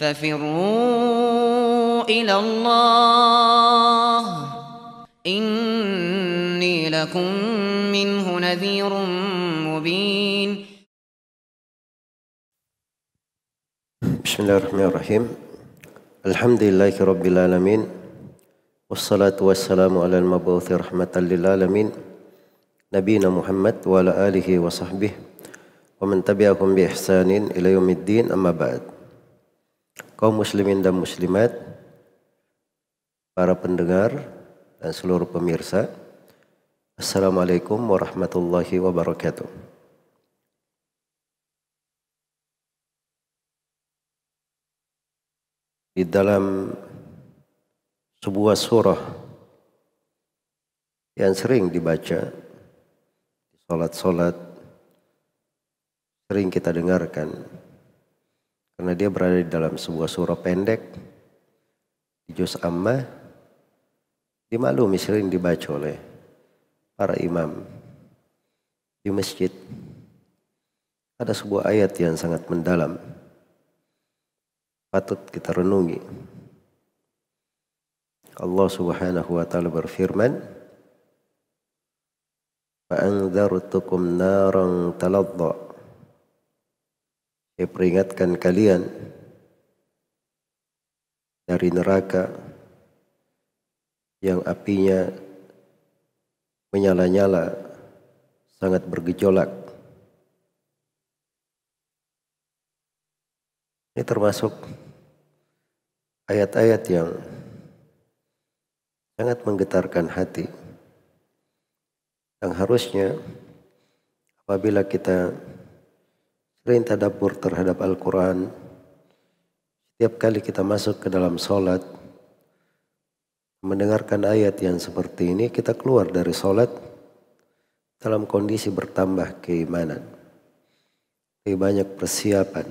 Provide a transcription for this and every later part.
ففروا إلى الله. إني لكم منه نذير مبين. بسم الله الرحمن الرحيم. الحمد لله رب العالمين والصلاة والسلام على المبعوث رحمة للعالمين نبينا محمد وعلى آله وصحبه ومن تبعهم بإحسان إلى يوم الدين أما بعد. Kaum muslimin dan muslimat, para pendengar dan seluruh pemirsa. Assalamualaikum warahmatullahi wabarakatuh. Di dalam sebuah surah yang sering dibaca di solat-solat, sering kita dengarkan karena dia berada di dalam sebuah surah pendek di juz amma dimaklumi sering dibaca oleh para imam di masjid. Ada sebuah ayat yang sangat mendalam. Patut kita renungi. Allah Subhanahu wa taala berfirman Fa'anzartukum naran taladda saya peringatkan kalian dari neraka yang apinya menyala-nyala sangat bergejolak. Ini termasuk ayat-ayat yang sangat menggetarkan hati. Yang harusnya apabila kita sering tadabur terhadap Al-Quran. Setiap kali kita masuk ke dalam solat, mendengarkan ayat yang seperti ini, kita keluar dari solat dalam kondisi bertambah keimanan. Lebih banyak persiapan.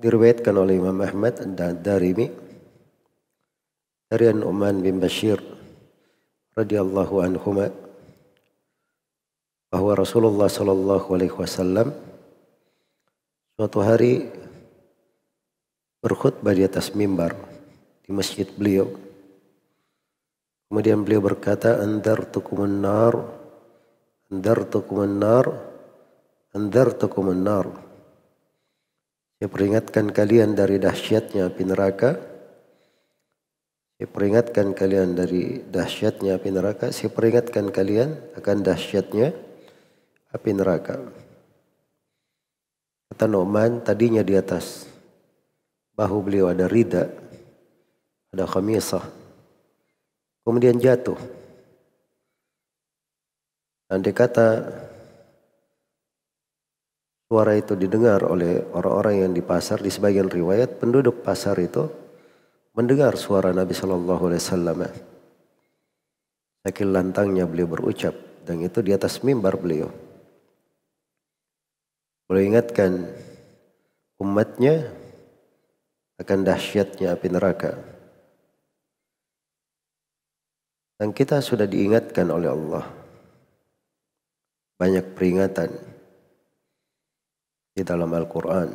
Diriwayatkan oleh Imam Ahmad dan Darimi dari An-Nu'man bin Bashir radhiyallahu anhu bahwa Rasulullah Shallallahu Alaihi Wasallam suatu hari berkhutbah di atas mimbar di masjid beliau. Kemudian beliau berkata, Andar tukumun nar, andar tukumun nar, andar tukumun nar. Saya peringatkan kalian dari dahsyatnya api neraka. Saya peringatkan kalian dari dahsyatnya api neraka. Saya peringatkan kalian akan dahsyatnya api neraka. Kata Nu'man tadinya di atas bahu beliau ada rida, ada khamisah. Kemudian jatuh. Dan dikata suara itu didengar oleh orang-orang yang di pasar di sebagian riwayat penduduk pasar itu mendengar suara Nabi Shallallahu Alaihi Wasallam. Saking lantangnya beliau berucap dan itu di atas mimbar beliau. Beliau ingatkan umatnya akan dahsyatnya api neraka. Dan kita sudah diingatkan oleh Allah. Banyak peringatan di dalam Al-Quran.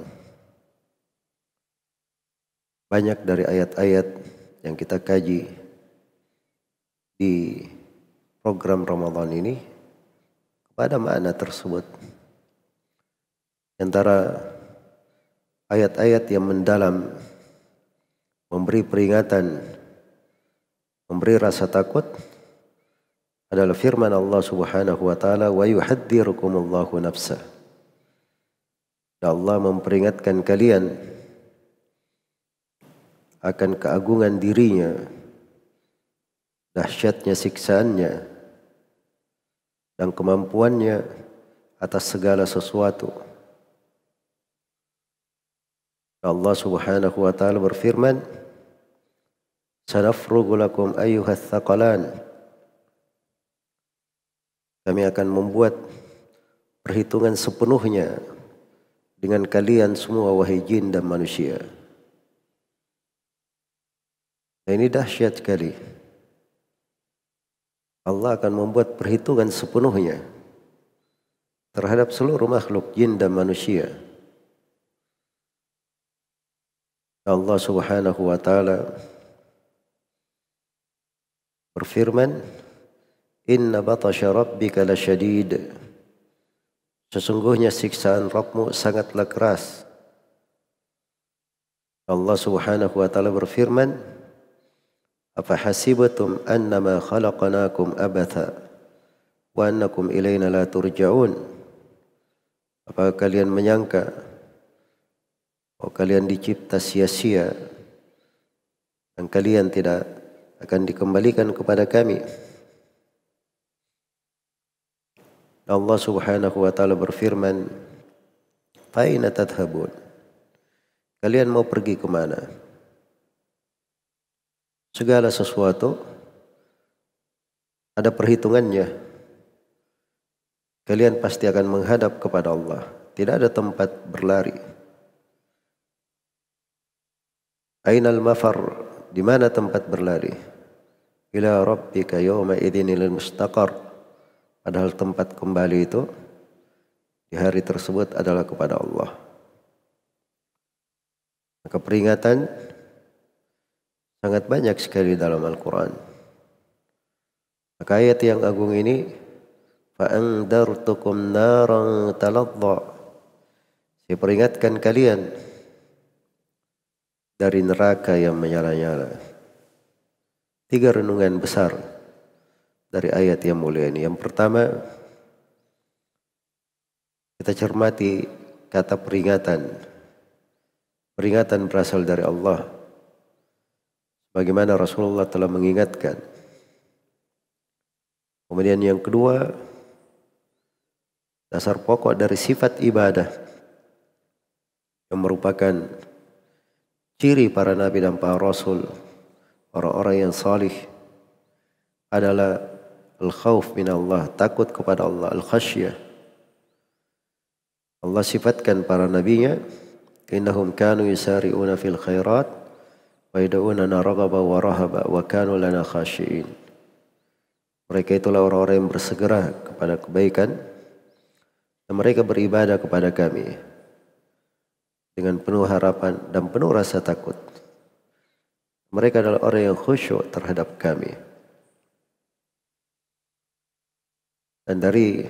Banyak dari ayat-ayat yang kita kaji di program Ramadan ini kepada makna tersebut antara ayat-ayat yang mendalam memberi peringatan, memberi rasa takut adalah firman Allah Subhanahu wa taala wa yuhadzirukumullahu nafsa. Allah memperingatkan kalian akan keagungan dirinya, dahsyatnya siksaannya, dan kemampuannya atas segala sesuatu. Allah Subhanahu wa taala berfirman, "Sanafrugu lakum ayyuhats tsaqalan." Kami akan membuat perhitungan sepenuhnya dengan kalian semua wahai jin dan manusia. Nah, ini dahsyat sekali. Allah akan membuat perhitungan sepenuhnya terhadap seluruh makhluk jin dan manusia. Allah Subhanahu wa taala berfirman Inna batasya rabbika lasyadid Sesungguhnya siksaan Rabbmu sangatlah keras. Allah Subhanahu wa taala berfirman, "Apa hasibatum annama khalaqnakum abatha wa annakum ilaina la turja'un?" Kalian menyangka bahwa kalian dicipta sia-sia dan kalian tidak akan dikembalikan kepada kami? Allah Subhanahu wa taala berfirman, "Aina tadhhabun?" Kalian mau pergi ke mana? Segala sesuatu ada perhitungannya. Kalian pasti akan menghadap kepada Allah. Tidak ada tempat berlari. Ainal mafar? Di mana tempat berlari? Ila rabbika yawma idzinil mustaqar. Padahal tempat kembali itu di hari tersebut adalah kepada Allah. Maka peringatan sangat banyak sekali dalam Al-Quran. Maka ayat yang agung ini فَأَنْدَرْتُكُمْ نَارًا تَلَظَّى Saya peringatkan kalian dari neraka yang menyala-nyala. Tiga renungan besar dari ayat yang mulia ini. Yang pertama, kita cermati kata peringatan. Peringatan berasal dari Allah. Bagaimana Rasulullah telah mengingatkan. Kemudian yang kedua, dasar pokok dari sifat ibadah yang merupakan ciri para nabi dan para rasul, orang-orang yang salih adalah Al-khawf min Allah, takut kepada Allah, al-khasyah. Allah sifatkan para nabinya, innahum kanu yusari'una fil khairat wa yad'unana raghaba wa rahaba wa kanu lana khashiin. Mereka itulah orang-orang yang bersegera kepada kebaikan dan mereka beribadah kepada kami dengan penuh harapan dan penuh rasa takut. Mereka adalah orang yang khusyuk terhadap kami. Dan dari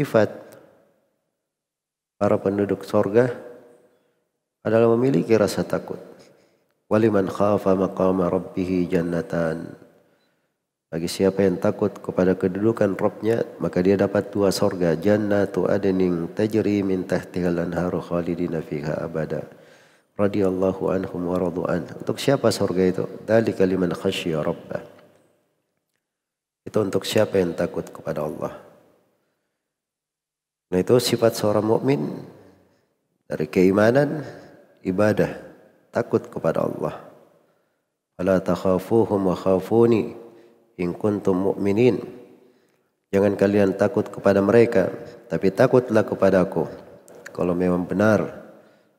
sifat para penduduk sorga adalah memiliki rasa takut. Waliman khafa maqama jannatan. Bagi siapa yang takut kepada kedudukan Rabbnya, maka dia dapat dua sorga. Jannatu adnin tajri min tahtihal anharu khalidina fiha abada. Radiyallahu anhum wa radu'an. Untuk siapa sorga itu? Dalika liman khasyiya rabbah. Itu untuk siapa yang takut kepada Allah. Nah itu sifat seorang mukmin dari keimanan, ibadah, takut kepada Allah. Fala takhafuhum wa khafuni in kuntum mu'minin. Jangan kalian takut kepada mereka, tapi takutlah kepadaku. Kalau memang benar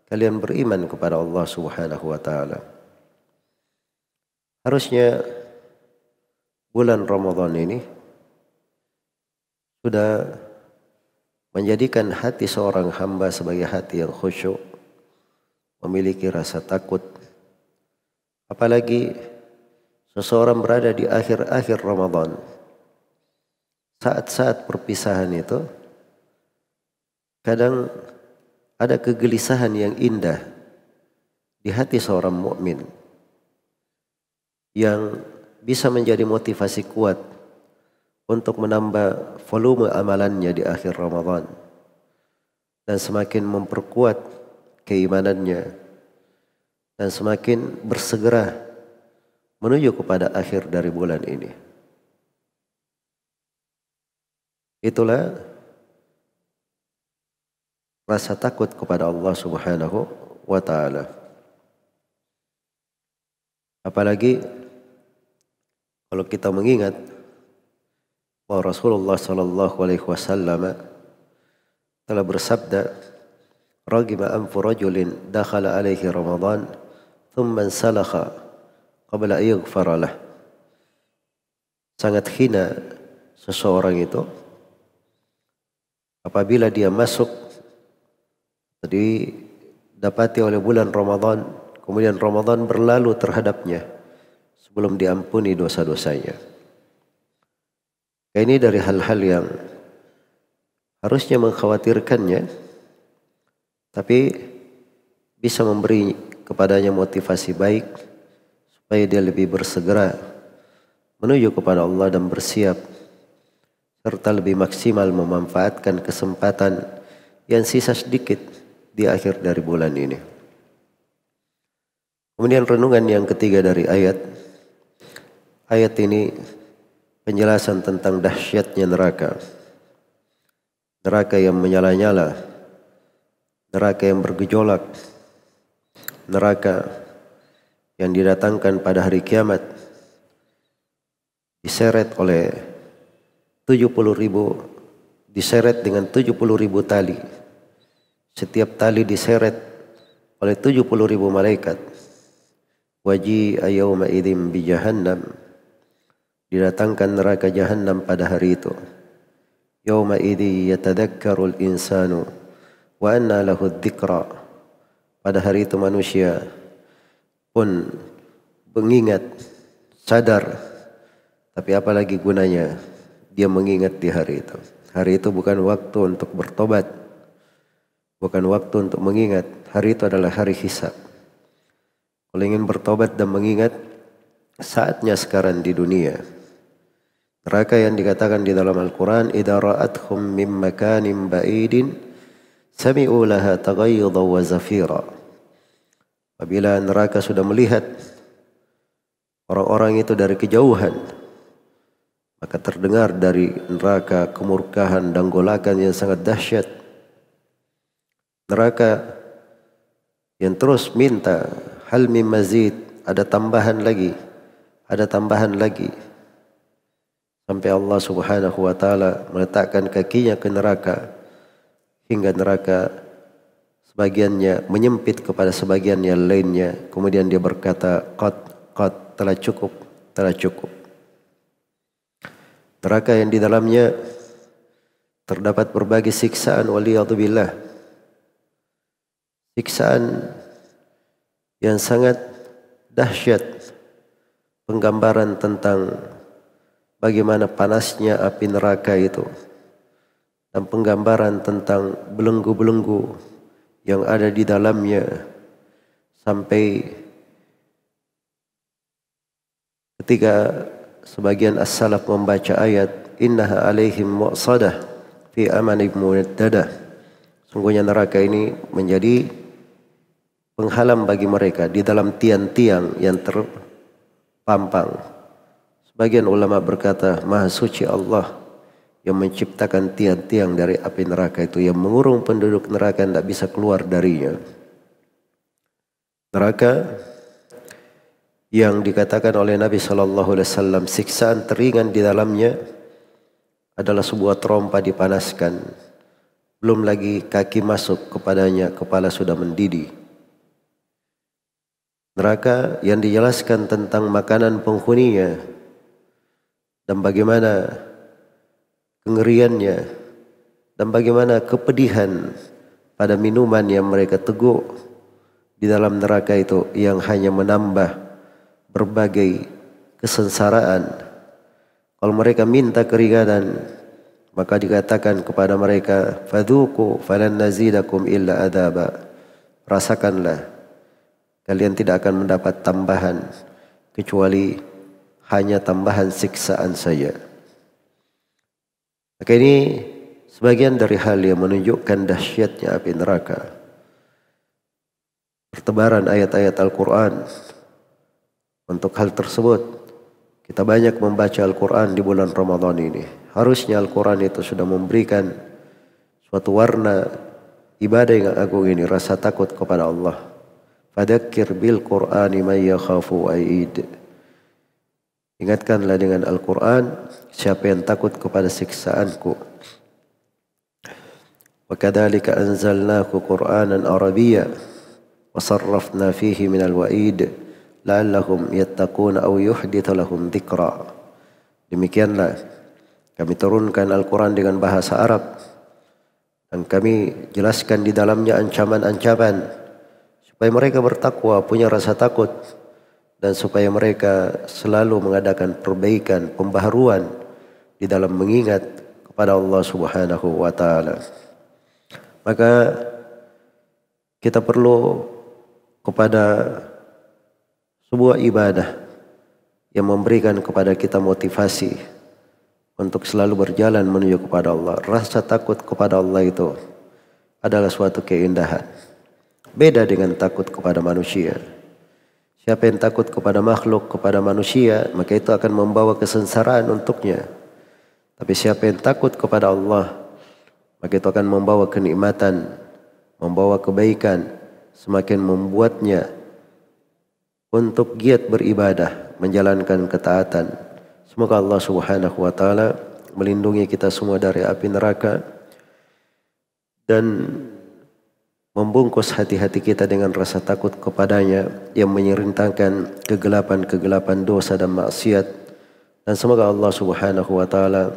kalian beriman kepada Allah Subhanahu wa taala. Harusnya bulan Ramadan ini sudah menjadikan hati seorang hamba sebagai hati yang khusyuk, memiliki rasa takut. Apalagi seseorang berada di akhir-akhir Ramadan. Saat-saat perpisahan itu, kadang ada kegelisahan yang indah di hati seorang mukmin yang bisa menjadi motivasi kuat untuk menambah volume amalannya di akhir Ramadan dan semakin memperkuat keimanannya dan semakin bersegera menuju kepada akhir dari bulan ini. Itulah rasa takut kepada Allah Subhanahu wa taala. Apalagi kalau kita mengingat bahwa Rasulullah sallallahu alaihi wasallam telah bersabda, "Ragiba anfu rajulin dakhala alaihi Ramadan, thumma salakha qabla yaghfara lah." Sangat hina seseorang itu apabila dia masuk di dapati oleh bulan Ramadan, kemudian Ramadan berlalu terhadapnya sebelum diampuni dosa-dosanya. Ini dari hal-hal yang harusnya mengkhawatirkannya, tapi bisa memberi kepadanya motivasi baik supaya dia lebih bersegera menuju kepada Allah dan bersiap serta lebih maksimal memanfaatkan kesempatan yang sisa sedikit di akhir dari bulan ini. Kemudian renungan yang ketiga dari ayat. Ayat ini penjelasan tentang dahsyatnya neraka. Neraka yang menyala-nyala. Neraka yang bergejolak. Neraka yang didatangkan pada hari kiamat. Diseret oleh 70 ribu diseret dengan 70 ribu tali. Setiap tali diseret oleh 70 ribu malaikat. Waji ayawma idim bi jahannam. Didatangkan neraka jahannam pada hari itu. Yawma idhi yatadakkarul insanu wa anna lahu dhikra. Pada hari itu manusia pun mengingat sadar. Tapi apalagi gunanya dia mengingat di hari itu? Hari itu bukan waktu untuk bertobat. Bukan waktu untuk mengingat. Hari itu adalah hari hisab. Kalau ingin bertobat dan mengingat saatnya sekarang di dunia. Neraka yang dikatakan di dalam Al-Quran idha ra'athum min makanin ba'idin sami'u laha wa zafira. Apabila neraka sudah melihat orang-orang itu dari kejauhan, maka terdengar dari neraka kemurkahan dan golakan yang sangat dahsyat. Neraka yang terus minta hal min mazid, ada tambahan lagi, ada tambahan lagi. Sampai Allah Subhanahu wa taala meletakkan kakinya ke neraka hingga neraka sebagiannya menyempit kepada sebagian yang lainnya. Kemudian dia berkata, "Qad qad telah cukup, telah cukup." Neraka yang di dalamnya terdapat berbagai siksaan waliyadzubillah. Siksaan yang sangat dahsyat penggambaran tentang bagaimana panasnya api neraka itu dan penggambaran tentang belenggu-belenggu yang ada di dalamnya sampai ketika sebagian as-salaf membaca ayat innaha alaihim mu'sadah fi aman ibnu dadah sungguhnya neraka ini menjadi penghalang bagi mereka di dalam tiang-tiang yang terpampang. Sebagian ulama berkata maha suci Allah yang menciptakan tiang-tiang dari api neraka itu yang mengurung penduduk neraka tidak bisa keluar darinya. Neraka yang dikatakan oleh Nabi Shallallahu Alaihi Wasallam siksaan teringan di dalamnya adalah sebuah trompa dipanaskan. Belum lagi kaki masuk kepadanya kepala sudah mendidih. Neraka yang dijelaskan tentang makanan penghuninya dan bagaimana kengeriannya dan bagaimana kepedihan pada minuman yang mereka teguk di dalam neraka itu yang hanya menambah berbagai kesengsaraan. Kalau mereka minta keringanan, maka dikatakan kepada mereka, "Fadhuku falan nazidakum illa adaba." Rasakanlah, kalian tidak akan mendapat tambahan kecuali hanya tambahan siksaan saja. Maka ini sebagian dari hal yang menunjukkan dahsyatnya api neraka. Pertebaran ayat-ayat Al-Quran untuk hal tersebut, kita banyak membaca Al-Quran di bulan Ramadan ini. Harusnya Al-Quran itu sudah memberikan suatu warna ibadah yang agung ini, rasa takut kepada Allah. Fadakir bil Qur'ani man yakhafu aid. Ingatkanlah dengan Al-Quran siapa yang takut kepada siksaanku. Anzalnahu Qur'anan Arabiyya wa sarrafna fihi minal wa'id la'allahum yattaquna aw yuhdithu lahum dzikra. Demikianlah kami turunkan Al-Quran dengan bahasa Arab dan kami jelaskan di dalamnya ancaman-ancaman supaya mereka bertakwa, punya rasa takut dan supaya mereka selalu mengadakan perbaikan, pembaharuan di dalam mengingat kepada Allah Subhanahu wa taala. Maka kita perlu kepada sebuah ibadah yang memberikan kepada kita motivasi untuk selalu berjalan menuju kepada Allah. Rasa takut kepada Allah itu adalah suatu keindahan. Beda dengan takut kepada manusia. Siapa yang takut kepada makhluk, kepada manusia, maka itu akan membawa kesengsaraan untuknya. Tapi siapa yang takut kepada Allah, maka itu akan membawa kenikmatan, membawa kebaikan, semakin membuatnya untuk giat beribadah, menjalankan ketaatan. Semoga Allah Subhanahu wa taala melindungi kita semua dari api neraka dan membungkus hati-hati kita dengan rasa takut kepadanya yang menyerintangkan kegelapan-kegelapan dosa dan maksiat. Dan semoga Allah Subhanahu wa taala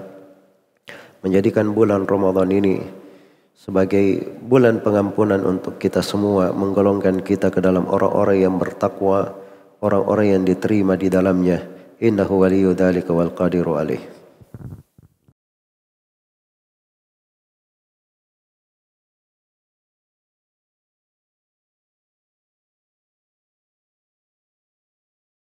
menjadikan bulan Ramadan ini sebagai bulan pengampunan untuk kita semua menggolongkan kita ke dalam orang-orang yang bertakwa orang-orang yang diterima di dalamnya. Innahu waliyyu dzalika wal qadiru alaih